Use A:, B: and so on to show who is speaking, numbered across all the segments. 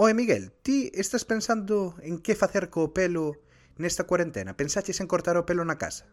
A: Oe, Miguel, ti estás pensando en que facer co pelo nesta cuarentena? Pensaches en cortar o pelo na casa?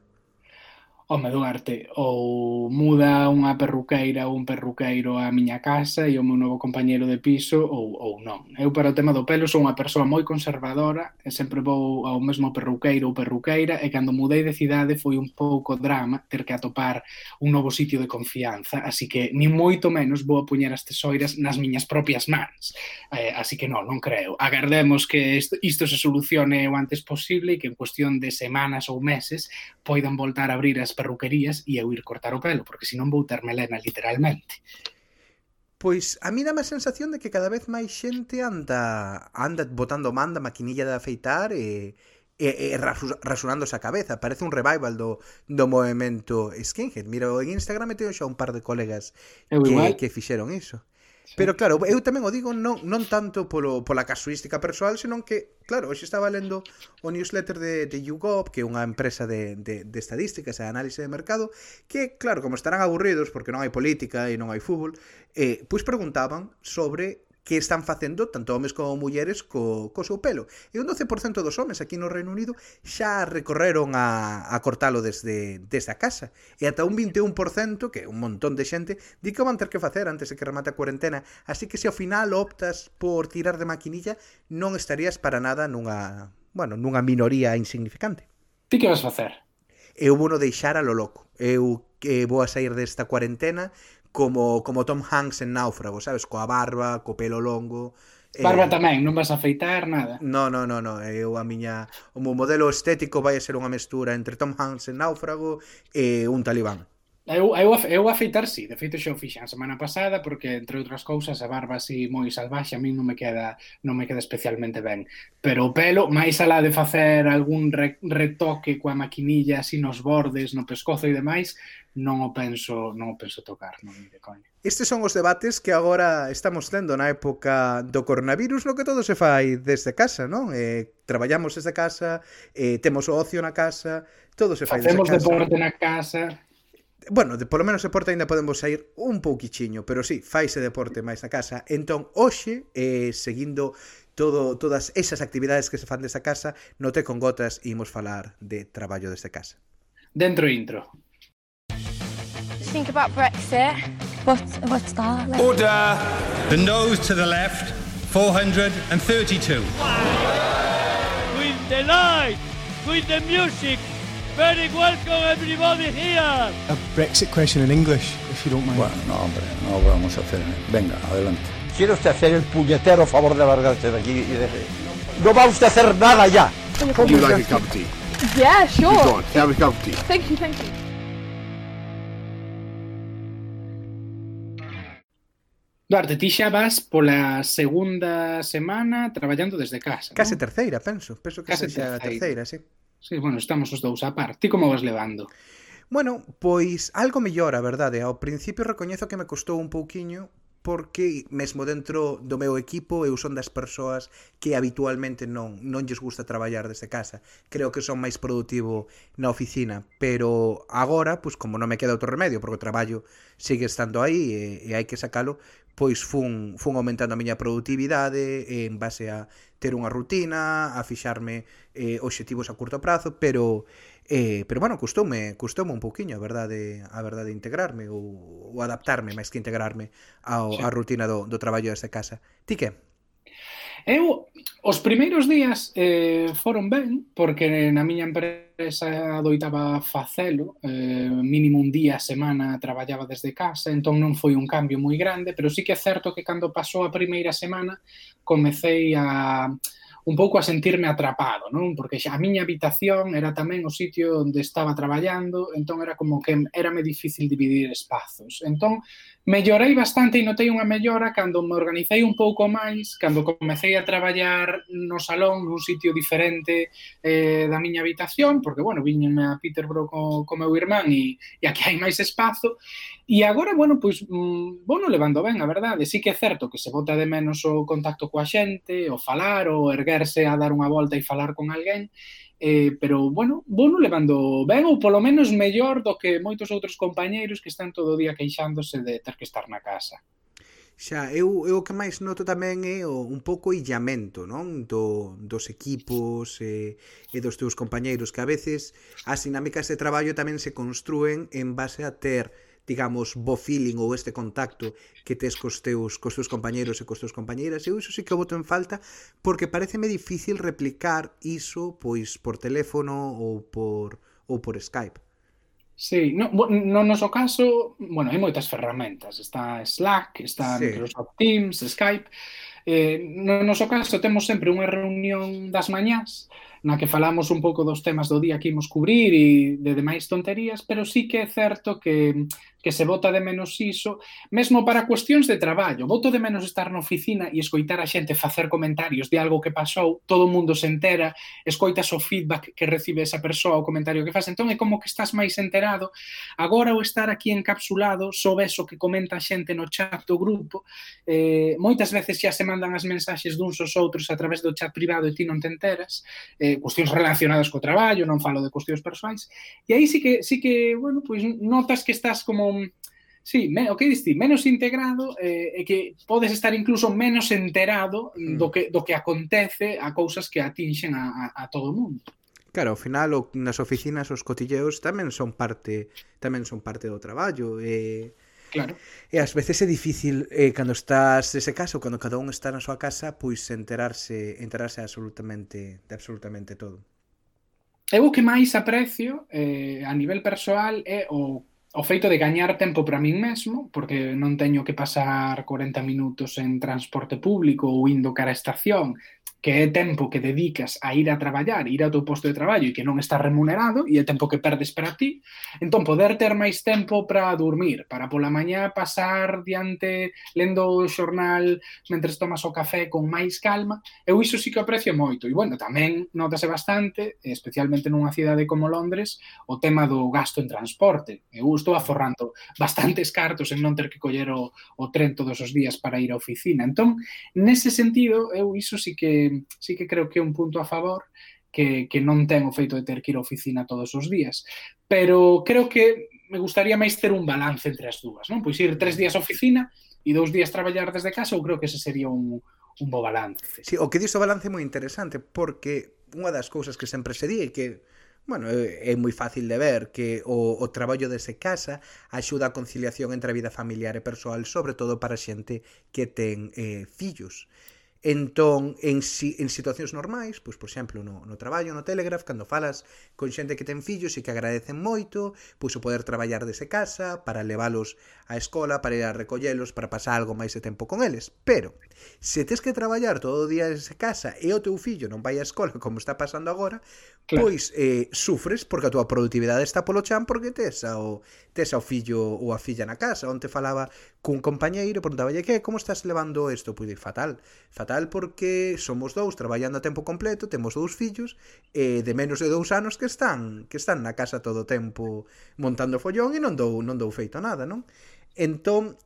B: home do arte ou muda unha perruqueira ou un perruqueiro á miña casa e o meu novo compañeiro de piso ou, ou non. Eu para o tema do pelo sou unha persoa moi conservadora e sempre vou ao mesmo perruqueiro ou perruqueira e cando mudei de cidade foi un pouco drama ter que atopar un novo sitio de confianza así que ni moito menos vou a puñer as tesoiras nas miñas propias mans. Eh, así que non, non creo. Agardemos que isto, isto se solucione o antes posible e que en cuestión de semanas ou meses poidan voltar a abrir as perruquerías e eu ir cortar o pelo, porque senón vou ter melena literalmente.
A: Pois a mí dá a sensación de que cada vez máis xente anda anda botando man da maquinilla de afeitar e, e, e rasurándose a cabeza. Parece un revival do, do movimento skinhead. Mira, en Instagram teño xa un par de colegas que, que fixeron iso. Pero claro, eu tamén o digo non, non tanto polo, pola casuística persoal, senón que, claro, hoxe estaba lendo o newsletter de, de YouGov, que é unha empresa de, de, de estadísticas e análise de mercado, que, claro, como estarán aburridos porque non hai política e non hai fútbol, eh, pois preguntaban sobre que están facendo tanto homes como mulleres co, co seu pelo. E un 12% dos homes aquí no Reino Unido xa recorreron a, a cortalo desde, desde a casa. E ata un 21%, que é un montón de xente, di que van ter que facer antes de que remate a cuarentena. Así que se ao final optas por tirar de maquinilla, non estarías para nada nunha, bueno, nunha minoría insignificante.
B: Ti que vas facer?
A: Eu vou no deixar a lo loco. Eu que vou a sair desta cuarentena como, como Tom Hanks en Náufrago, sabes? Coa barba, co pelo longo...
B: Eh, barba eh... tamén, non vas a afeitar nada.
A: No, no, no, no, eh, eu a miña o meu modelo estético vai a ser unha mestura entre Tom Hanks en Náufrago e un talibán.
B: Eu, eu, eu afeitar sí, de feito xa o fixen a semana pasada porque entre outras cousas a barba así moi salvaxe a mí non me queda non me queda especialmente ben, pero o pelo máis alá de facer algún re, retoque coa maquinilla así nos bordes, no pescozo e demais, non o penso, non o penso tocar, non de coña.
A: Estes son os debates que agora estamos tendo na época do coronavirus, no que todo se fai desde casa, non? Eh, traballamos desde casa, eh, temos o ocio na casa, todo se fai
B: Facemos
A: desde
B: casa. Facemos deporte na casa
A: bueno, de, polo menos deporte aínda podemos sair un pouquichiño, pero sí, faise deporte máis na casa. Entón, hoxe, eh, seguindo todo, todas esas actividades que se fan desta casa, no te con gotas imos falar de traballo desde casa.
B: Dentro intro.
C: Think about Brexit. What, what's that?
D: Like? Order! The nose to the left, 432.
E: With the light, with the music, Very welcome everybody here.
F: A Brexit question in English, if you don't mind.
G: Bueno, no, hombre, no lo vamos a hacer. Venga, adelante.
H: ¿Quiere usted hacer el puñetero favor de largarse de aquí y de... No va usted a hacer nada ya.
I: Would you like a cup of tea?
C: Yeah, sure.
I: Go on, have a cup of tea.
C: Thank you, thank you.
B: Duarte, ti xa vas pola segunda semana traballando desde casa,
A: Case
B: non?
A: terceira, penso. Penso que Case xa terceira, sí.
B: Sí, bueno, estamos os dous a par. Ti como vas levando?
A: Bueno, pois algo mellor, a verdade. Ao principio recoñezo que me custou un pouquiño porque mesmo dentro do meu equipo eu son das persoas que habitualmente non non lles gusta traballar desde casa. Creo que son máis produtivo na oficina, pero agora, pois como non me queda outro remedio, porque o traballo sigue estando aí e, e hai que sacalo, pois fun, fun aumentando a miña productividade en base a ter unha rutina, a fixarme eh, obxectivos a curto prazo, pero eh, pero bueno, custoume, custoume un pouquiño, a verdade, a verdade integrarme ou, ou adaptarme máis que integrarme ao, sí. a rutina do, do traballo desta casa. Ti que?
B: Eu, os primeiros días eh, foron ben, porque na miña empresa adoitaba facelo, eh, mínimo un día a semana traballaba desde casa, entón non foi un cambio moi grande, pero sí que é certo que cando pasou a primeira semana comecei a, un pouco a sentirme atrapado, non? Porque xa a miña habitación era tamén o sitio onde estaba traballando, entón era como que érame difícil dividir espazos. Entón, mellorei bastante e notei unha mellora cando me organizei un pouco máis, cando comecei a traballar no salón nun sitio diferente eh, da miña habitación, porque, bueno, viñenme a Peterborough co, co meu irmán e, e aquí hai máis espazo, E agora, bueno, pois, mm, Bono levando ben, a verdade. Sí que é certo que se bota de menos o contacto coa xente, o falar, o erguerse a dar unha volta e falar con alguén, eh, pero, bueno, Bono levando ben, ou polo menos mellor do que moitos outros compañeiros que están todo o día queixándose de ter que estar na casa.
A: Xa, eu, eu o que máis noto tamén é o, un pouco illamento, non? Do, dos equipos e, e dos teus compañeiros, que a veces as dinámicas de traballo tamén se construen en base a ter digamos, bo feeling ou este contacto que tes cos teus, cos teus compañeros e cos teus compañeiras. Eu iso sí que o boto en falta porque pareceme difícil replicar iso pois por teléfono ou por, ou por Skype.
B: Sí, no, no noso caso, bueno, hai moitas ferramentas, está Slack, está sí. Microsoft Teams, Skype, Eh, no noso caso temos sempre unha reunión das mañás na que falamos un pouco dos temas do día que imos cubrir e de demais tonterías, pero sí que é certo que que se vota de menos iso, mesmo para cuestións de traballo. Voto de menos estar na oficina e escoitar a xente facer comentarios de algo que pasou, todo o mundo se entera, escoitas o feedback que recibe esa persoa, o comentario que faz. Entón é como que estás máis enterado. Agora o estar aquí encapsulado, só ves o que comenta a xente no chat do grupo. Eh, moitas veces xa se mandan as mensaxes duns aos outros a través do chat privado e ti non te enteras. Eh, cuestións relacionadas co traballo, non falo de cuestións persoais. E aí sí que, sí que bueno, pois notas que estás como Sí, me, o que diste, menos integrado eh, é que podes estar incluso menos enterado mm. do que do que acontece a cousas que atinxen a, a, a todo o mundo.
A: Claro, ao final o, nas oficinas os cotilleos tamén son parte tamén son parte do traballo e
B: Claro.
A: E ás veces é difícil eh, cando estás ese caso, cando cada un está na súa casa, pois enterarse, enterarse absolutamente de absolutamente todo.
B: Eu o que máis aprecio eh, a nivel persoal é o o feito de gañar tempo para min mesmo, porque non teño que pasar 40 minutos en transporte público ou indo cara a estación, que é tempo que dedicas a ir a traballar, ir ao teu posto de traballo e que non está remunerado e é tempo que perdes para ti, entón poder ter máis tempo para dormir, para pola mañá pasar diante lendo o xornal mentre tomas o café con máis calma, eu iso sí que aprecio moito. E bueno, tamén notase bastante, especialmente nunha cidade como Londres, o tema do gasto en transporte. Eu estou aforrando bastantes cartos en non ter que coller o, o tren todos os días para ir á oficina. Entón, nese sentido, eu iso sí que, sí que creo que é un punto a favor que, que non ten o feito de ter que ir á oficina todos os días. Pero creo que me gustaría máis ter un balance entre as dúas, non? Pois ir tres días á oficina e dous días traballar desde casa, eu creo que ese sería un, un bo balance.
A: Sí, o que dixo balance é moi interesante, porque unha das cousas que sempre se di é que Bueno, eh, é moi fácil de ver que o, o traballo dese casa axuda a conciliación entre a vida familiar e persoal, sobre todo para xente que ten eh, fillos. Entón, en, si, en situacións normais, pois, por exemplo, no, no traballo, no Telegraph, cando falas con xente que ten fillos e que agradecen moito, pois o poder traballar dese casa, para leválos á escola, para ir a recollelos, para pasar algo máis de tempo con eles. Pero, se tes que traballar todo o día en casa e o teu fillo non vai á escola como está pasando agora, claro. pois eh, sufres porque a túa produtividade está polo chan porque tes ao, tes ao fillo ou a filla na casa. Onte falaba cun compañeiro e preguntaballe que como estás levando isto? Pois fatal. Fatal porque somos dous traballando a tempo completo, temos dous fillos eh, de menos de dous anos que están que están na casa todo o tempo montando follón e non dou non dou feito nada, non? Entón,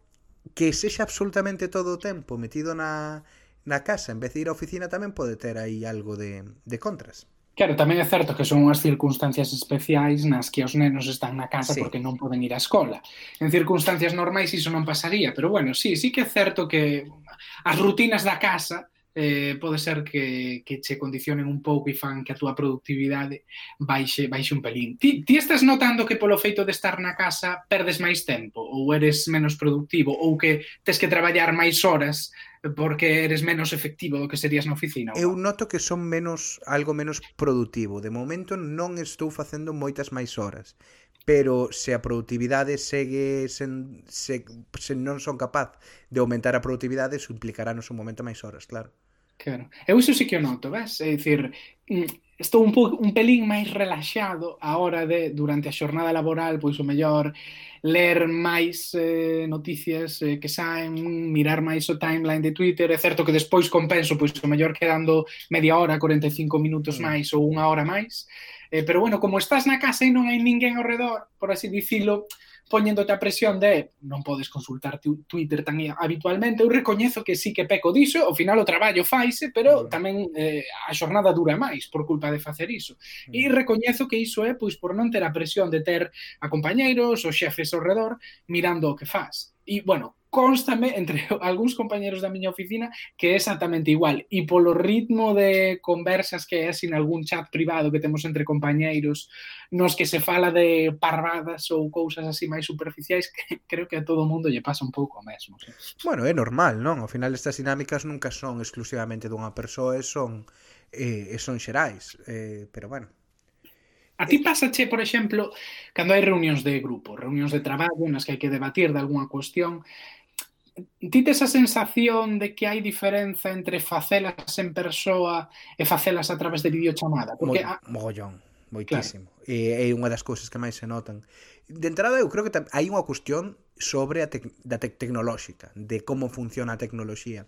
A: que sexa absolutamente todo o tempo metido na, na casa en vez de ir á oficina tamén pode ter aí algo de, de contras.
B: Claro, tamén é certo que son unhas circunstancias especiais nas que os nenos están na casa sí. porque non poden ir á escola. En circunstancias normais iso non pasaría, pero bueno, sí, sí que é certo que as rutinas da casa eh, pode ser que, que che condicionen un pouco e fan que a túa productividade baixe, baixe un pelín. Ti, ti estás notando que polo feito de estar na casa perdes máis tempo ou eres menos productivo ou que tes que traballar máis horas porque eres menos efectivo do que serías na oficina.
A: Eu noto que son menos algo menos productivo. De momento non estou facendo moitas máis horas, pero se a produtividade segue sen, se, se non son capaz de aumentar a produtividade, iso implicarános un momento máis horas, claro.
B: Claro. Eu iso sí que o noto, ves? É dicir, mm, estou un, po, un pelín máis relaxado a hora de, durante a xornada laboral, pois o mellor, ler máis eh, noticias eh, que saen, mirar máis o timeline de Twitter, é certo que despois compenso, pois o mellor quedando media hora, 45 minutos mm. máis ou unha hora máis, Eh, pero bueno, como estás na casa e non hai ninguén ao redor, por así dicilo, poñéndote a presión de non podes consultar Twitter tan habitualmente, eu recoñezo que sí que peco diso, ao final o traballo faise, pero tamén eh, a xornada dura máis por culpa de facer iso. Mm. E recoñezo que iso é pois por non ter a presión de ter a compañeiros ou xefes ao redor mirando o que faz. E, bueno, constame entre algúns compañeros da miña oficina que é exactamente igual e polo ritmo de conversas que é sin algún chat privado que temos entre compañeiros nos que se fala de parvadas ou cousas así máis superficiais que creo que a todo mundo lle pasa un pouco o mesmo sí.
A: Bueno, é normal, non? Ao final estas dinámicas nunca son exclusivamente dunha persoa e son, eh, son xerais eh, pero bueno
B: A ti pasache, por exemplo, cando hai reunións de grupo, reunións de traballo nas que hai que debatir de algunha cuestión, ti tes a sensación de que hai diferenza entre facelas en persoa e facelas a través de videochamada?
A: Porque Mo. Mogollón, moitísimo. Claro. E é unha das cousas que máis se notan. De entrada, eu creo que hai unha cuestión sobre a tec da tec tecnolóxica, de como funciona a tecnoloxía.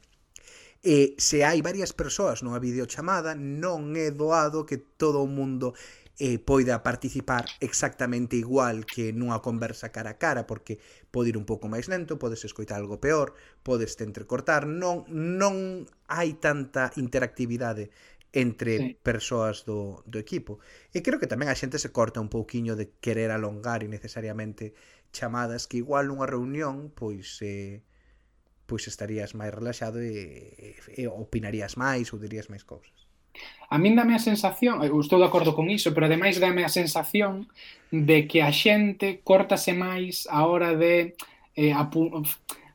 A: E se hai varias persoas nunha videochamada, non é doado que todo o mundo eh, poida participar exactamente igual que nunha conversa cara a cara, porque pode ir un pouco máis lento, podes escoitar algo peor, podes te entrecortar, non non hai tanta interactividade entre sí. persoas do, do equipo. E creo que tamén a xente se corta un pouquiño de querer alongar innecesariamente chamadas que igual unha reunión pois eh, pois estarías máis relaxado e, e, e opinarías máis ou dirías máis cousas.
B: A min dame a sensación, eu estou de acordo con iso, pero ademais dame a sensación de que a xente cortase máis a hora de eh,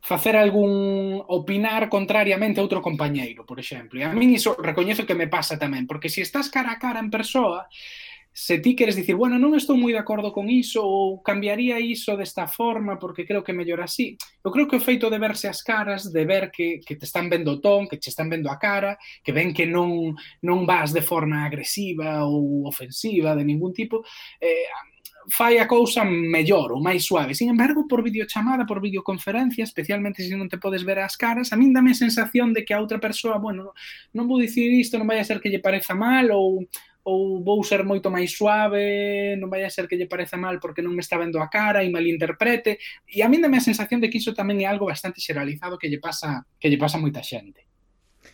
B: facer algún opinar contrariamente a outro compañeiro, por exemplo. E a min iso recoñezo que me pasa tamén, porque se si estás cara a cara en persoa, se ti queres dicir, bueno, non estou moi de acordo con iso ou cambiaría iso desta forma porque creo que mellor así. Eu creo que o feito de verse as caras, de ver que, que te están vendo o ton, que te están vendo a cara, que ven que non, non vas de forma agresiva ou ofensiva de ningún tipo, eh, fai a cousa mellor ou máis suave. Sin embargo, por videochamada, por videoconferencia, especialmente se non te podes ver as caras, a min dame a sensación de que a outra persoa, bueno, non vou dicir isto, non vai a ser que lle pareza mal ou ou vou ser moito máis suave, non vai a ser que lle pareza mal porque non me está vendo a cara e malinterprete. E a min dame a sensación de que iso tamén é algo bastante xeralizado que lle pasa que lle pasa moita xente.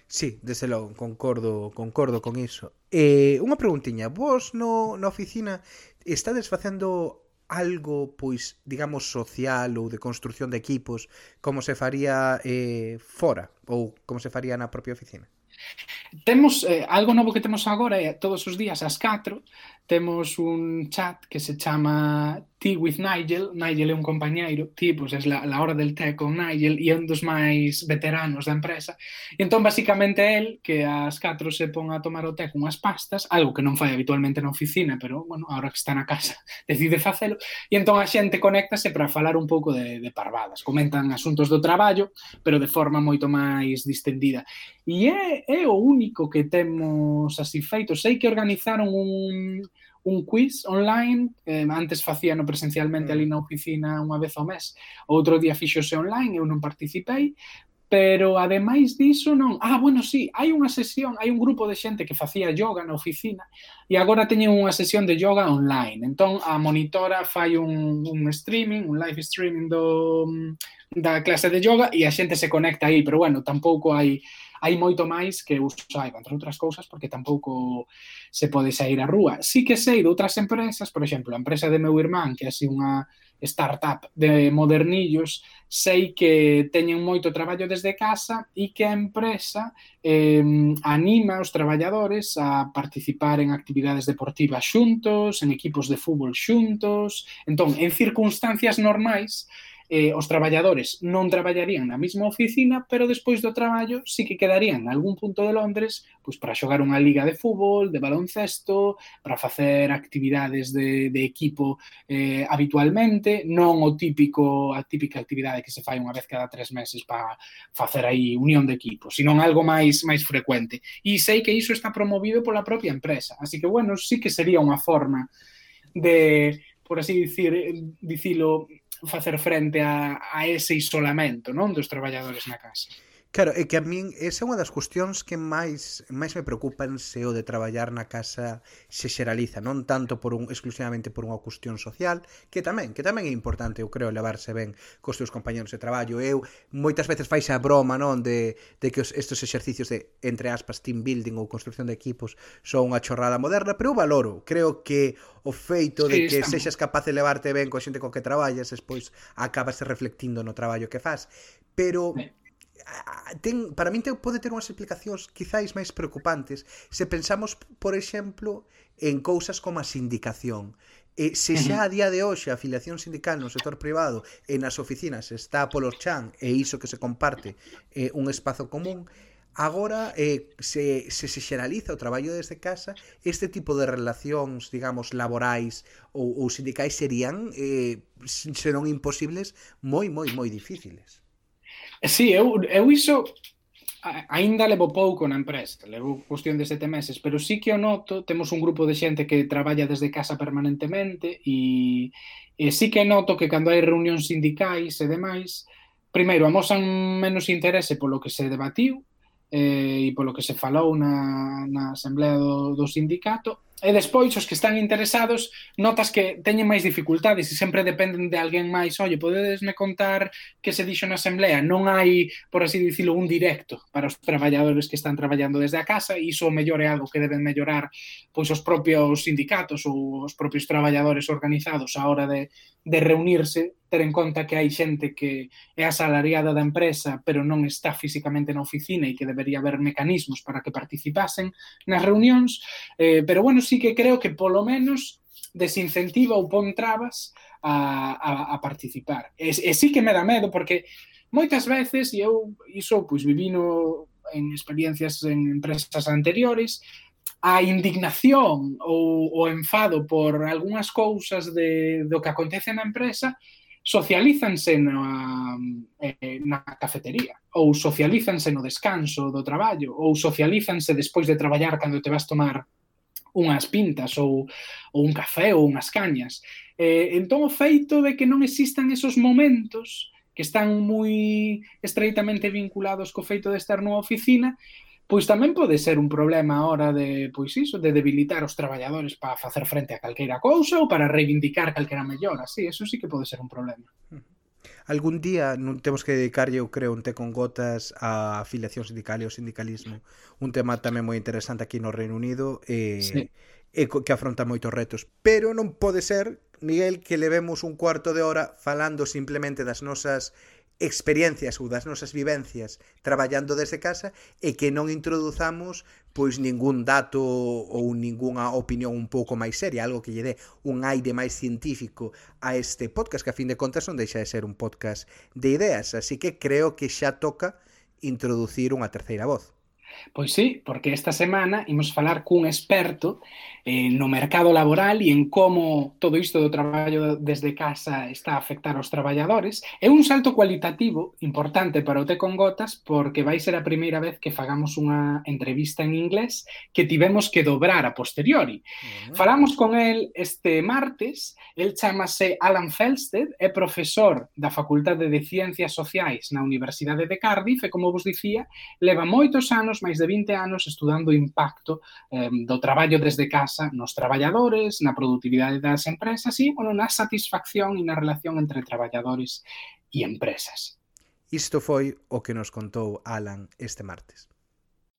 A: Sí, desde logo, concordo, concordo con iso. Eh, unha preguntiña, vos no, na oficina estades facendo algo, pois, digamos, social ou de construción de equipos como se faría eh, fora ou como se faría na propia oficina?
B: Temos eh, algo novo que temos agora é todos os días ás 4 temos un chat que se chama Tea with Nigel. Nigel é un compañeiro, tipo pois, pues, é la, la hora del té con Nigel e é un dos máis veteranos da empresa. E entón, basicamente, el que ás 4 se pon a tomar o té con as pastas, algo que non fai habitualmente na oficina, pero, bueno, ahora que está na casa, decide facelo. E entón a xente conéctase para falar un pouco de, de parvadas. Comentan asuntos do traballo, pero de forma moito máis distendida. E é, é o único único que temos así feito. Sei que organizaron un, un quiz online, eh, antes facíano presencialmente ali mm. na oficina unha vez ao mes, outro día fixose online, eu non participei, pero ademais diso non. Ah, bueno, sí, hai unha sesión, hai un grupo de xente que facía yoga na oficina e agora teñen unha sesión de yoga online. Entón a monitora fai un, un streaming, un live streaming do da clase de yoga e a xente se conecta aí, pero bueno, tampouco hai hai moito máis que eu entre outras cousas, porque tampouco se pode sair á rúa. Sí que sei de outras empresas, por exemplo, a empresa de meu irmán, que é así unha startup de modernillos, sei que teñen moito traballo desde casa e que a empresa eh, anima os traballadores a participar en actividades deportivas xuntos, en equipos de fútbol xuntos, entón, en circunstancias normais, eh, os traballadores non traballarían na mesma oficina, pero despois do traballo sí que quedarían en algún punto de Londres pois para xogar unha liga de fútbol, de baloncesto, para facer actividades de, de equipo eh, habitualmente, non o típico a típica actividade que se fai unha vez cada tres meses para facer aí unión de equipo, sino algo máis máis frecuente. E sei que iso está promovido pola propia empresa, así que bueno, sí que sería unha forma de por así dicir, dicilo, facer frente a, a ese isolamento non dos traballadores na casa.
A: Claro, é que a min esa é unha das cuestións que máis máis me preocupan se o de traballar na casa se xeraliza, non tanto por un exclusivamente por unha cuestión social, que tamén, que tamén é importante, eu creo, levarse ben cos teus compañeros de traballo. Eu moitas veces faise a broma, non, de, de que os, estes exercicios de entre aspas team building ou construción de equipos son unha chorrada moderna, pero eu valoro, creo que o feito de que sexas capaz de levarte ben coa xente co que traballas, despois acabas reflectindo no traballo que fas, pero sí ten, para min te, pode ter unhas explicacións quizáis máis preocupantes se pensamos, por exemplo, en cousas como a sindicación. E se xa a día de hoxe a afiliación sindical no sector privado e nas oficinas está polo chan e iso que se comparte eh, un espazo común, agora eh, se, se se xeraliza o traballo desde casa, este tipo de relacións, digamos, laborais ou, ou sindicais serían, eh, se non imposibles, moi, moi, moi difíciles.
B: Sí, eu, eu iso aínda levo pouco na empresa, levo cuestión de sete meses, pero sí que o noto, temos un grupo de xente que traballa desde casa permanentemente e, e sí que noto que cando hai reunións sindicais e demais, primeiro, amosan menos interese polo que se debatiu eh, e polo que se falou na, na asamblea do, do sindicato E despois, os que están interesados, notas que teñen máis dificultades e sempre dependen de alguén máis. Oye, podedesme contar que se dixo na asamblea? Non hai, por así dicilo, un directo para os traballadores que están traballando desde a casa e iso mellor é algo que deben mellorar pois os propios sindicatos ou os propios traballadores organizados a hora de, de reunirse, ter en conta que hai xente que é asalariada da empresa pero non está físicamente na oficina e que debería haber mecanismos para que participasen nas reunións. Eh, pero bueno, sí que creo que polo menos desincentiva ou pon trabas a, a, a participar. E, e sí que me dá medo, porque moitas veces, e eu iso pois, vivino en experiencias en empresas anteriores, a indignación ou o enfado por algunhas cousas de, do que acontece na empresa socialízanse na, eh, na cafetería ou socialízanse no descanso do traballo ou socialízanse despois de traballar cando te vas tomar unhas pintas ou, ou un café ou unhas cañas. Eh, entón, o feito de que non existan esos momentos que están moi estreitamente vinculados co feito de estar nunha oficina, pois tamén pode ser un problema a hora de, pois iso, de debilitar os traballadores para facer frente a calqueira cousa ou para reivindicar calquera mellora. Sí, eso sí que pode ser un problema. Uh -huh.
A: Algún día non temos que dedicarlle, eu creo, un té con gotas á afiliación sindical e ao sindicalismo. Un tema tamén moi interesante aquí no Reino Unido e,
B: sí.
A: e que afronta moitos retos. Pero non pode ser, Miguel, que levemos un cuarto de hora falando simplemente das nosas experiencias ou das nosas vivencias traballando desde casa e que non introduzamos pois ningún dato ou ningunha opinión un pouco máis seria, algo que lle dé un aire máis científico a este podcast, que a fin de contas non deixa de ser un podcast de ideas, así que creo que xa toca introducir unha terceira voz.
B: Pois sí, porque esta semana imos falar cun experto eh, no mercado laboral e en como todo isto do traballo desde casa está a afectar aos traballadores. É un salto cualitativo importante para o Té con Gotas porque vai ser a primeira vez que fagamos unha entrevista en inglés que tivemos que dobrar a posteriori. Uh -huh. Falamos con el este martes, el chamase Alan Felsted, é profesor da Facultade de Ciencias Sociais na Universidade de Cardiff e, como vos dicía, leva moitos anos máis de 20 anos estudando o impacto eh, do traballo desde casa nos traballadores, na productividade das empresas e, bueno, na satisfacción e na relación entre traballadores e empresas.
A: Isto foi o que nos contou Alan este martes.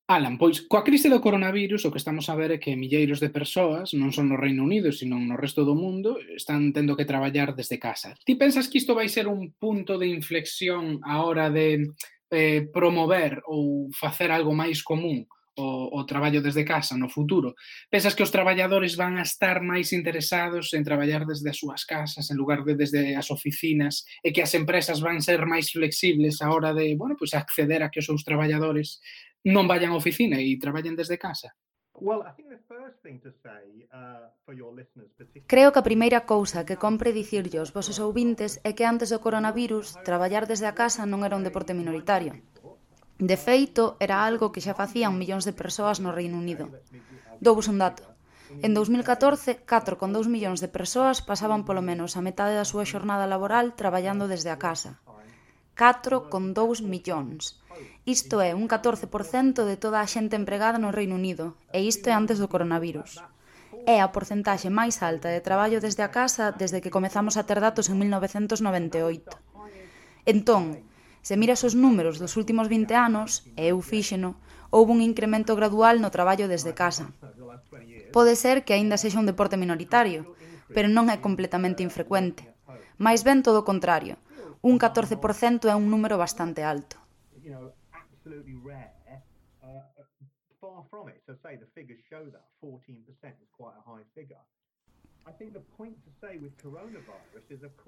B: Alan, pois coa crise do coronavirus o que estamos a ver é que milleiros de persoas, non só no Reino Unido, sino no resto do mundo, están tendo que traballar desde casa. Ti pensas que isto vai ser un punto de inflexión a hora de eh, promover ou facer algo máis común o, o traballo desde casa no futuro, pensas que os traballadores van a estar máis interesados en traballar desde as súas casas en lugar de desde as oficinas e que as empresas van ser máis flexibles a hora de, bueno, pois acceder a que os seus traballadores non vayan á oficina e traballen desde casa?
J: Creo que a primeira cousa que compre dicirlle aos vosos ouvintes é que antes do coronavirus traballar desde a casa non era un deporte minoritario. De feito, era algo que xa facían millóns de persoas no Reino Unido. Doubos un dato. En 2014, 4,2 millóns de persoas pasaban polo menos a metade da súa xornada laboral traballando desde a casa. 4,2 millóns. Isto é un 14% de toda a xente empregada no Reino Unido, e isto é antes do coronavirus. É a porcentaxe máis alta de traballo desde a casa desde que comezamos a ter datos en 1998. Entón, se miras os números dos últimos 20 anos, e eu fíxeno, houve un incremento gradual no traballo desde casa. Pode ser que aínda sexa un deporte minoritario, pero non é completamente infrecuente. Mais ben todo o contrario, Un 14% é un número bastante alto.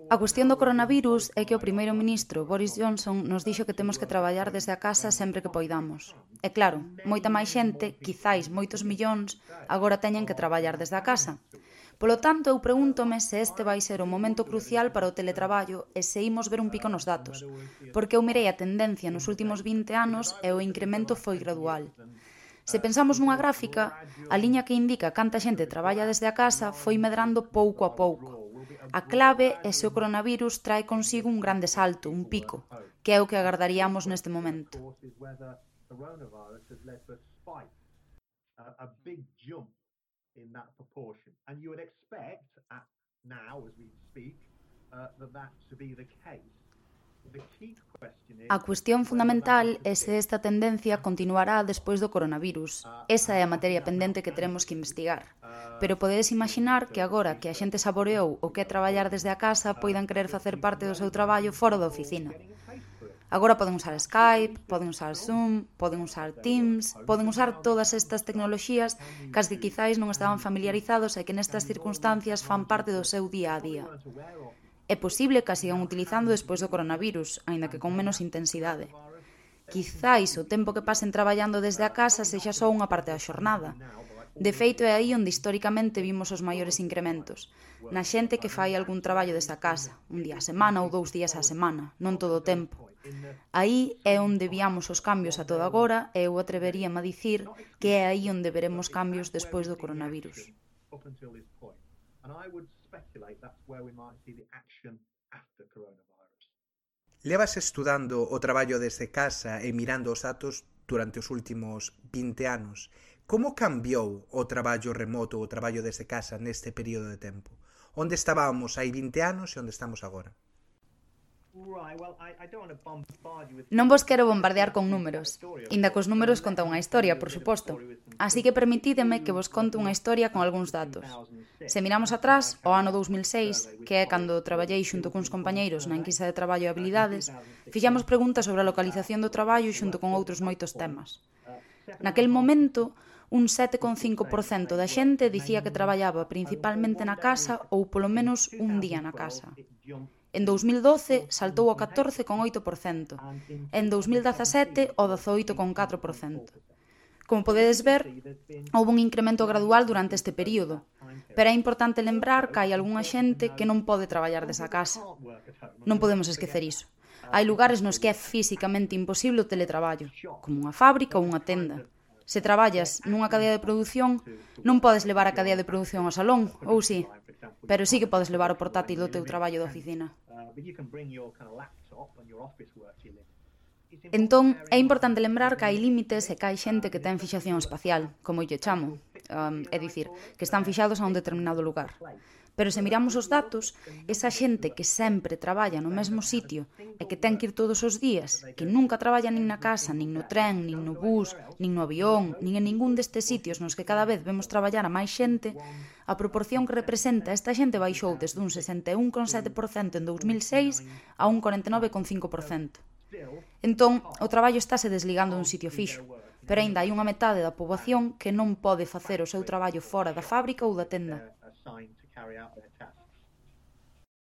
K: A
J: cuestión do coronavirus é que o primeiro ministro Boris Johnson nos dixo que temos que traballar desde a casa sempre que poidamos. E claro, moita máis xente, quizáis moitos millóns, agora teñen que traballar desde a casa. Polo tanto, eu pregúntome se este vai ser o momento crucial para o teletraballo e se imos ver un pico nos datos, porque eu mirei a tendencia nos últimos 20 anos e o incremento foi gradual. Se pensamos nunha gráfica, a liña que indica canta xente traballa desde a casa foi medrando pouco a pouco. A clave é se o coronavirus trae consigo un grande salto, un pico, que é o que agardaríamos neste momento.
K: a big jump in that proportion. And you would expect at now, as we speak, uh, that that to be the case.
J: A cuestión fundamental é se esta tendencia continuará despois do coronavirus. Esa é a materia pendente que teremos que investigar. Pero podedes imaginar que agora que a xente saboreou o que é traballar desde a casa poidan querer facer parte do seu traballo fora da oficina. Agora poden usar Skype, poden usar Zoom, poden usar Teams, poden usar todas estas tecnoloxías cas que quizáis non estaban familiarizados e que nestas circunstancias fan parte do seu día a día. É posible que a sigan utilizando despois do coronavirus, aínda que con menos intensidade. Quizáis o tempo que pasen traballando desde a casa sexa só unha parte da xornada. De feito, é aí onde historicamente vimos os maiores incrementos, na xente que fai algún traballo desde a casa, un día a semana ou dous días a semana, non todo o tempo. Aí é onde viamos os cambios a todo agora e eu atreveríame a dicir que é aí onde veremos cambios despois do coronavirus
K: speculate that's where we might see the action after coronavirus.
A: Levas estudando o traballo desde casa e mirando os datos durante os últimos 20 anos. Como cambiou o traballo remoto, o traballo desde casa neste período de tempo? Onde estábamos hai 20 anos e onde estamos agora?
J: Non vos quero bombardear con números, inda que os números conta unha historia, por suposto. Así que permitideme que vos conte unha historia con algúns datos. Se miramos atrás, ao ano 2006, que é cando traballei xunto cuns compañeiros na enquisa de traballo e habilidades, fixamos preguntas sobre a localización do traballo xunto con outros moitos temas. Naquel momento, un 7,5% da xente dicía que traballaba principalmente na casa ou polo menos un día na casa. En 2012 saltou ao 14,8%, en 2017 ao 18,4%. Como podedes ver, houve un incremento gradual durante este período, pero é importante lembrar que hai algunha xente que non pode traballar desa casa. Non podemos esquecer iso. Hai lugares nos que é físicamente imposible o teletraballo, como unha fábrica ou unha tenda. Se traballas nunha cadea de produción, non podes levar a cadea de produción ao salón, ou si, sí, pero sí que podes levar o portátil do teu traballo de oficina. Entón, é importante lembrar que hai límites e que hai xente que ten fixación espacial, como lle chamo, um, é dicir, que están fixados a un determinado lugar. Pero se miramos os datos, esa xente que sempre traballa no mesmo sitio e que ten que ir todos os días, que nunca traballa nin na casa, nin no tren, nin no bus, nin no avión, nin en ningún destes sitios nos que cada vez vemos traballar a máis xente, a proporción que representa esta xente baixou desde un 61,7% en 2006 a un 49,5%. Entón, o traballo estáse desligando dun sitio fixo, pero aínda hai unha metade da poboación que non pode facer o seu traballo fora da fábrica ou da tenda.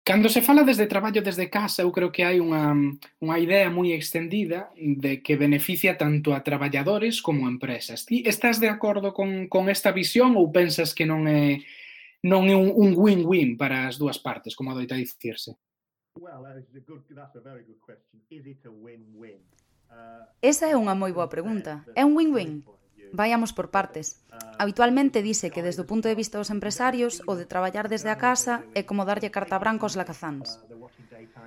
B: Cando se fala desde traballo desde casa, eu creo que hai unha, unha idea moi extendida de que beneficia tanto a traballadores como a empresas. Ti estás de acordo con, con esta visión ou pensas que non é non é un win-win para as dúas partes, como adoita dicirse?
J: Esa é unha moi boa pregunta. É un win-win. Vayamos por partes. Habitualmente dice que desde o punto de vista dos empresarios, o de traballar desde a casa é como darlle carta branca aos lacazáns.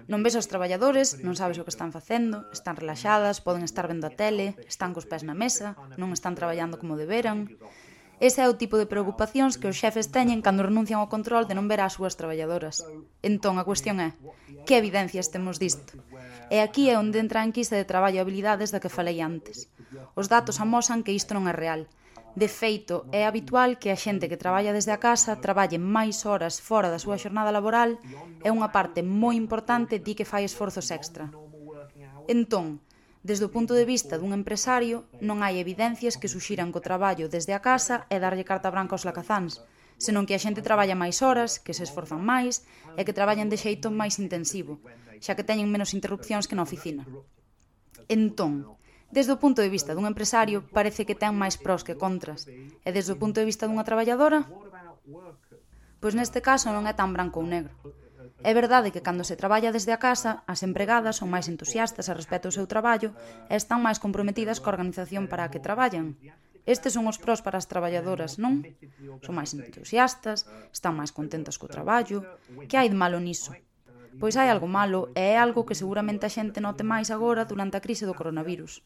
J: Non ves aos traballadores, non sabes o que están facendo, están relaxadas, poden estar vendo a tele, están cos pés na mesa, non están traballando como deberan, Ese é o tipo de preocupacións que os xefes teñen cando renuncian ao control de non ver ás súas traballadoras. Entón, a cuestión é, que evidencias temos disto? E aquí é onde entra a enquisa de traballo e habilidades da que falei antes. Os datos amosan que isto non é real. De feito, é habitual que a xente que traballa desde a casa traballe máis horas fora da súa xornada laboral e unha parte moi importante di que fai esforzos extra. Entón, Desde o punto de vista dun empresario, non hai evidencias que suxiran co traballo desde a casa e darlle carta branca aos lacazáns, senón que a xente traballa máis horas, que se esforzan máis e que traballan de xeito máis intensivo, xa que teñen menos interrupcións que na oficina. Entón, Desde o punto de vista dun empresario, parece que ten máis pros que contras. E desde o punto de vista dunha traballadora? Pois neste caso non é tan branco ou negro. É verdade que cando se traballa desde a casa, as empregadas son máis entusiastas a respecto ao seu traballo e están máis comprometidas coa organización para a que traballan. Estes son os pros para as traballadoras, non? Son máis entusiastas, están máis contentas co traballo. Que hai de malo niso? Pois hai algo malo e é algo que seguramente a xente note máis agora durante a crise do coronavirus.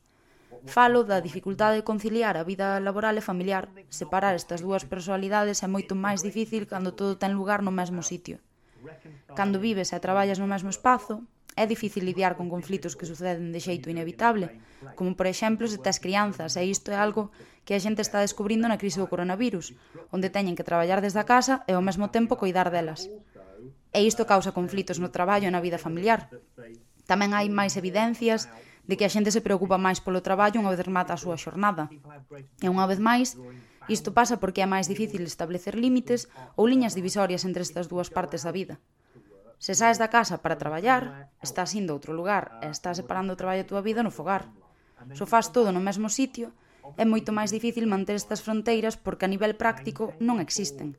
J: Falo da dificultade de conciliar a vida laboral e familiar. Separar estas dúas personalidades é moito máis difícil cando todo ten lugar no mesmo sitio. Cando vives e traballas no mesmo espazo, é difícil lidiar con conflitos que suceden de xeito inevitable, como por exemplo se tes crianzas, e isto é algo que a xente está descubrindo na crise do coronavirus, onde teñen que traballar desde a casa e ao mesmo tempo coidar delas. E isto causa conflitos no traballo e na vida familiar. Tamén hai máis evidencias de que a xente se preocupa máis polo traballo unha vez remata a súa xornada. E unha vez máis, Isto pasa porque é máis difícil establecer límites ou liñas divisorias entre estas dúas partes da vida. Se saes da casa para traballar, estás indo a outro lugar e estás separando o traballo da túa vida no fogar. Se faz todo no mesmo sitio, é moito máis difícil manter estas fronteiras porque a nivel práctico non existen.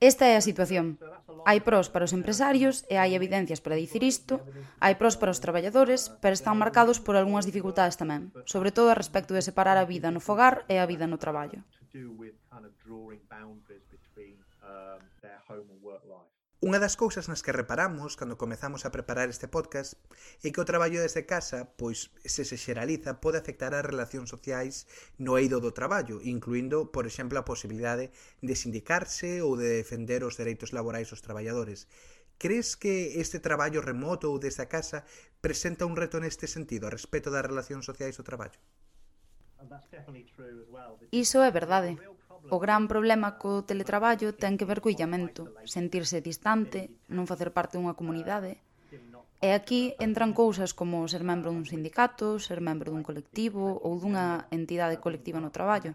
J: Esta é a situación. Hai pros para os empresarios e hai evidencias para dicir isto, hai pros para os traballadores, pero están marcados por algunhas dificultades tamén, sobre todo a respecto de separar a vida no fogar e a vida no traballo.
A: Unha das cousas nas que reparamos cando comezamos a preparar este podcast é que o traballo desde casa, pois se se xeraliza, pode afectar as relacións sociais no eido do traballo, incluindo, por exemplo, a posibilidade de sindicarse ou de defender os dereitos laborais dos traballadores. Crees que este traballo remoto ou desde a casa presenta un reto neste sentido, a respecto das relacións sociais do traballo?
J: Iso é verdade. O gran problema co teletraballo ten que ver co illamento, sentirse distante, non facer parte dunha comunidade. E aquí entran cousas como ser membro dun sindicato, ser membro dun colectivo ou dunha entidade colectiva no traballo.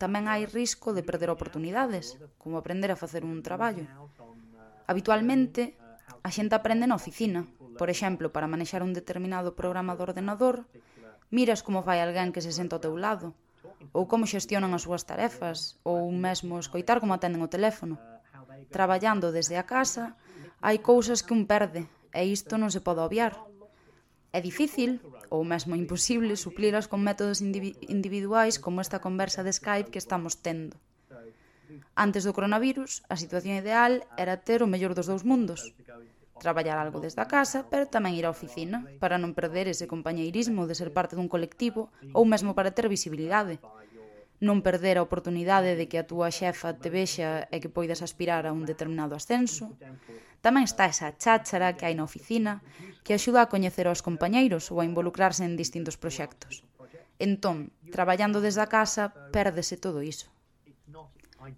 J: Tamén hai risco de perder oportunidades, como aprender a facer un traballo. Habitualmente, a xente aprende na oficina, por exemplo, para manexar un determinado programa do ordenador, miras como fai alguén que se senta ao teu lado, ou como xestionan as súas tarefas, ou mesmo escoitar como atenden o teléfono. Traballando desde a casa, hai cousas que un perde, e isto non se pode obviar. É difícil, ou mesmo imposible, suplilas con métodos indivi individuais como esta conversa de Skype que estamos tendo. Antes do coronavirus, a situación ideal era ter o mellor dos dous mundos traballar algo desde a casa, pero tamén ir á oficina, para non perder ese compañeirismo de ser parte dun colectivo ou mesmo para ter visibilidade. Non perder a oportunidade de que a túa xefa te vexa e que poidas aspirar a un determinado ascenso. Tamén está esa cháchara que hai na oficina que axuda a coñecer aos compañeiros ou a involucrarse en distintos proxectos. Entón, traballando desde a casa, pérdese todo iso.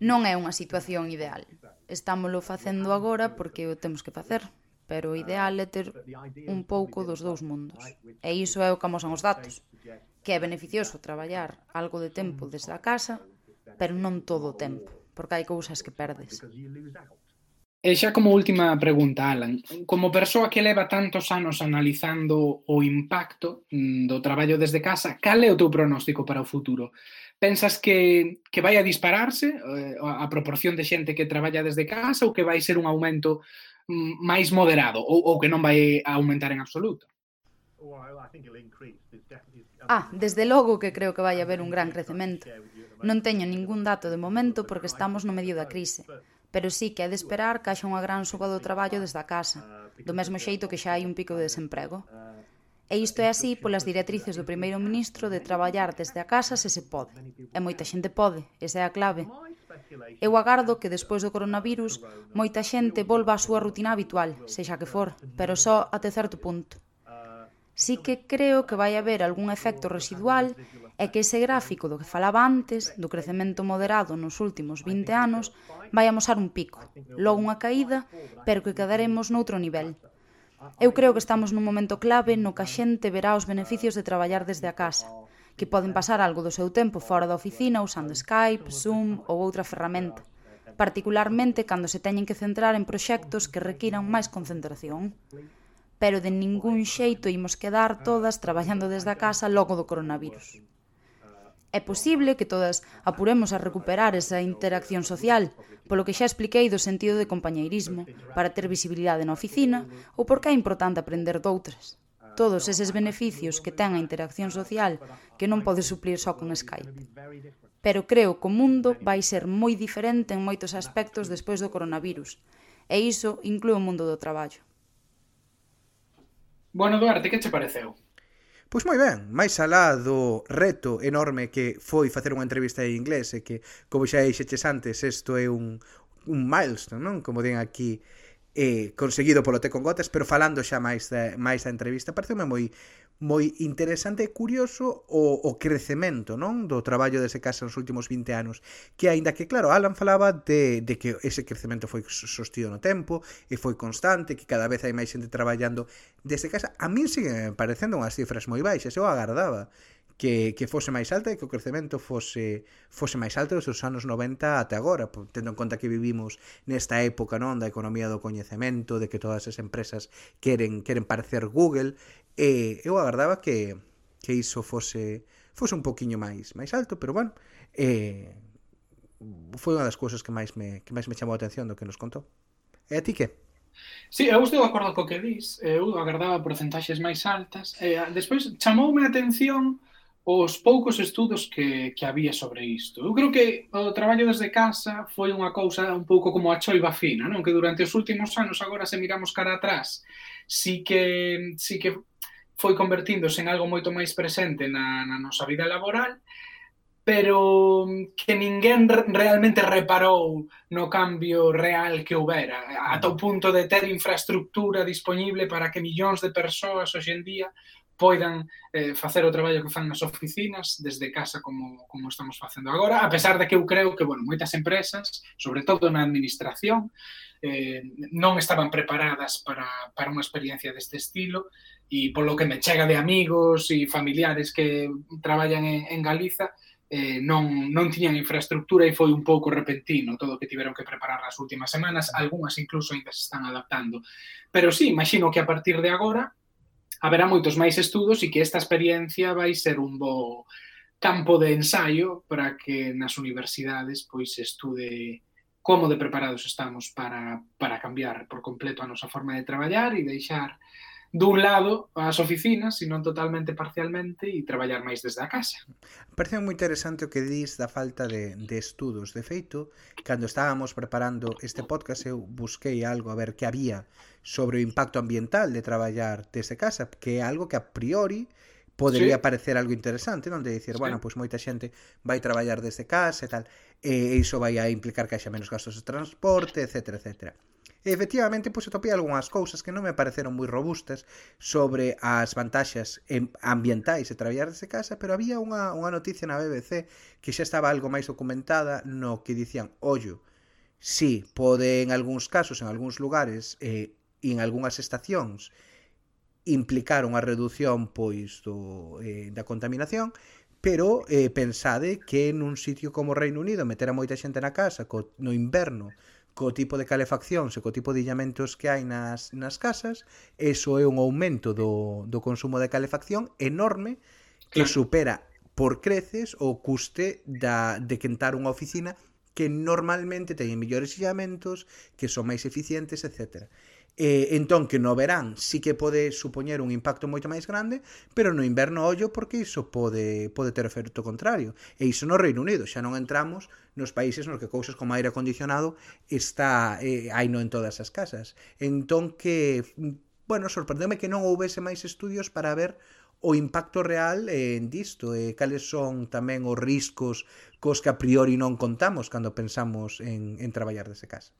J: Non é unha situación ideal. Estámolo facendo agora porque o temos que facer pero o ideal é ter un pouco dos dous mundos. E iso é o que amosan os datos, que é beneficioso traballar algo de tempo desde a casa, pero non todo o tempo, porque hai cousas que perdes.
B: E xa como última pregunta, Alan, como persoa que leva tantos anos analizando o impacto mm, do traballo desde casa, cal é o teu pronóstico para o futuro? Pensas que, que vai a dispararse eh, a proporción de xente que traballa desde casa ou que vai ser un aumento Mm, máis moderado ou, ou que non vai aumentar en absoluto?
J: Ah, desde logo que creo que vai haber un gran crecemento. Non teño ningún dato de momento porque estamos no medio da crise, pero sí que é de esperar que haxa unha gran suba do traballo desde a casa, do mesmo xeito que xa hai un pico de desemprego. E isto é así polas directrices do primeiro ministro de traballar desde a casa se se pode. E moita xente pode, esa é a clave. Eu agardo que despois do coronavirus moita xente volva á súa rutina habitual, sexa que for, pero só até certo punto. Sí que creo que vai haber algún efecto residual e que ese gráfico do que falaba antes, do crecemento moderado nos últimos 20 anos, vai amosar un pico, logo unha caída, pero que quedaremos noutro nivel, Eu creo que estamos nun momento clave no que a xente verá os beneficios de traballar desde a casa, que poden pasar algo do seu tempo fora da oficina usando Skype, Zoom ou outra ferramenta, particularmente cando se teñen que centrar en proxectos que requiran máis concentración. Pero de ningún xeito imos quedar todas traballando desde a casa logo do coronavirus. É posible que todas apuremos a recuperar esa interacción social, polo que xa expliquei do sentido de compañeirismo, para ter visibilidade na oficina ou porque é importante aprender doutras. Todos eses beneficios que ten a interacción social que non pode suplir só con Skype. Pero creo que o mundo vai ser moi diferente en moitos aspectos despois do coronavirus, e iso inclúe o mundo do traballo.
B: Bueno, Duarte, que che pareceu?
A: Pois moi ben, máis alá do reto enorme que foi facer unha entrevista en inglés e que, como xa dixeches antes, isto é un, un milestone, non? Como den aquí eh, conseguido polo Te con Gotas, pero falando xa máis da, máis da entrevista, pareceume moi moi interesante e curioso o, o crecemento non do traballo dese casa nos últimos 20 anos. Que aínda que claro Alan falaba de, de que ese crecemento foi sostido no tempo e foi constante que cada vez hai máis xente traballando dese casa a min siguen parecendo unhas cifras moi baixas. Eu agardaba que, que fose máis alta e que o crecemento fose, fose máis alto dos anos 90 até agora, tendo en conta que vivimos nesta época non da economía do coñecemento, de que todas as empresas queren queren parecer Google E eu agardaba que, que iso fose, fose un poquinho máis máis alto, pero bueno, eh, foi unha das cousas que máis me, que máis me chamou a atención do que nos contou. E a ti que?
B: Sí, eu estou de acordo co que dis, eu agardaba porcentaxes máis altas. E, despois chamoume a atención os poucos estudos que, que había sobre isto. Eu creo que o traballo desde casa foi unha cousa un pouco como a choiva fina, non? Que durante os últimos anos, agora se miramos cara atrás, si que, si que foi convertíndose en algo moito máis presente na, na nosa vida laboral, pero que ninguén realmente reparou no cambio real que houbera, ata o punto de ter infraestructura disponible para que millóns de persoas hoxendía poidan eh, facer o traballo que fan nas oficinas desde casa como, como estamos facendo agora, a pesar de que eu creo que bueno, moitas empresas, sobre todo na administración, eh, non estaban preparadas para, para unha experiencia deste estilo e polo que me chega de amigos e familiares que traballan en, en Galiza, eh, non, non tiñan infraestructura e foi un pouco repentino todo o que tiveron que preparar nas últimas semanas, algunhas incluso ainda se están adaptando. Pero sí, imagino que a partir de agora haberá moitos máis estudos e que esta experiencia vai ser un bo campo de ensaio para que nas universidades pois estude como de preparados estamos para, para cambiar por completo a nosa forma de traballar e deixar dun lado as oficinas, sino totalmente parcialmente e traballar máis desde a casa.
A: Parece moi interesante o que dis da falta de, de estudos. De feito, cando estábamos preparando este podcast, eu busquei algo a ver que había sobre o impacto ambiental de traballar desde casa, que é algo que a priori podería sí. parecer algo interesante, non? De dicir, sí. bueno, pois moita xente vai traballar desde casa e tal, e iso vai a implicar que haxa menos gastos de transporte, etc, etc. E efectivamente, pois atopei algunhas cousas que non me pareceron moi robustas sobre as vantaxes ambientais de traballar desde casa, pero había unha, unha noticia na BBC que xa estaba algo máis documentada no que dicían, ollo, si pode en algúns casos, en algúns lugares eh, e en algunhas estacións implicar unha reducción pois do, eh, da contaminación, pero eh, pensade que nun sitio como o Reino Unido meter a moita xente na casa co, no inverno co tipo de calefacción, e co tipo de illamentos que hai nas, nas casas, eso é un aumento do, do consumo de calefacción enorme que claro. supera por creces o custe da, de quentar unha oficina que normalmente teñen millores illamentos, que son máis eficientes, etc. E, entón que no verán sí que pode supoñer un impacto moito máis grande, pero no inverno ollo porque iso pode, pode ter efecto contrario. E iso no Reino Unido, xa non entramos nos países nos que cousas como aire acondicionado está eh, hai no en todas as casas. Entón que bueno, sorprendeme que non houvese máis estudios para ver o impacto real eh, en disto e eh, cales son tamén os riscos cos que a priori non contamos cando pensamos en, en traballar dese caso.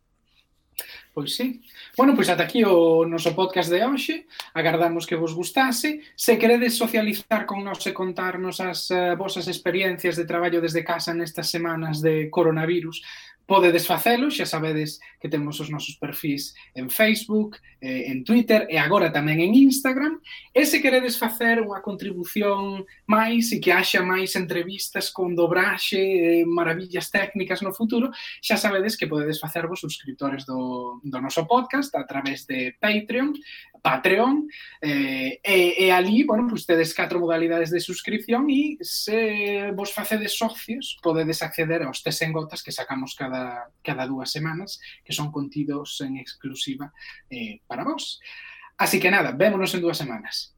B: Pois sí. Bueno, pois ata aquí o noso podcast de hoxe. Agardamos que vos gustase. Se queredes socializar con nós e contarnos as uh, vosas experiencias de traballo desde casa nestas semanas de coronavirus, Podedes facelo, xa sabedes que temos os nosos perfis en Facebook, eh, en Twitter e agora tamén en Instagram. E se queredes facer unha contribución máis e que haxa máis entrevistas con dobraxe eh, maravillas técnicas no futuro, xa sabedes que podedes facervos subscritores do, do noso podcast a través de Patreon. Patreon eh, e, e ali, bueno, pues, tedes catro modalidades de suscripción e se vos facedes socios podedes acceder aos tes en gotas que sacamos cada, cada dúas semanas que son contidos en exclusiva eh, para vos. Así que nada, vémonos en dúas semanas.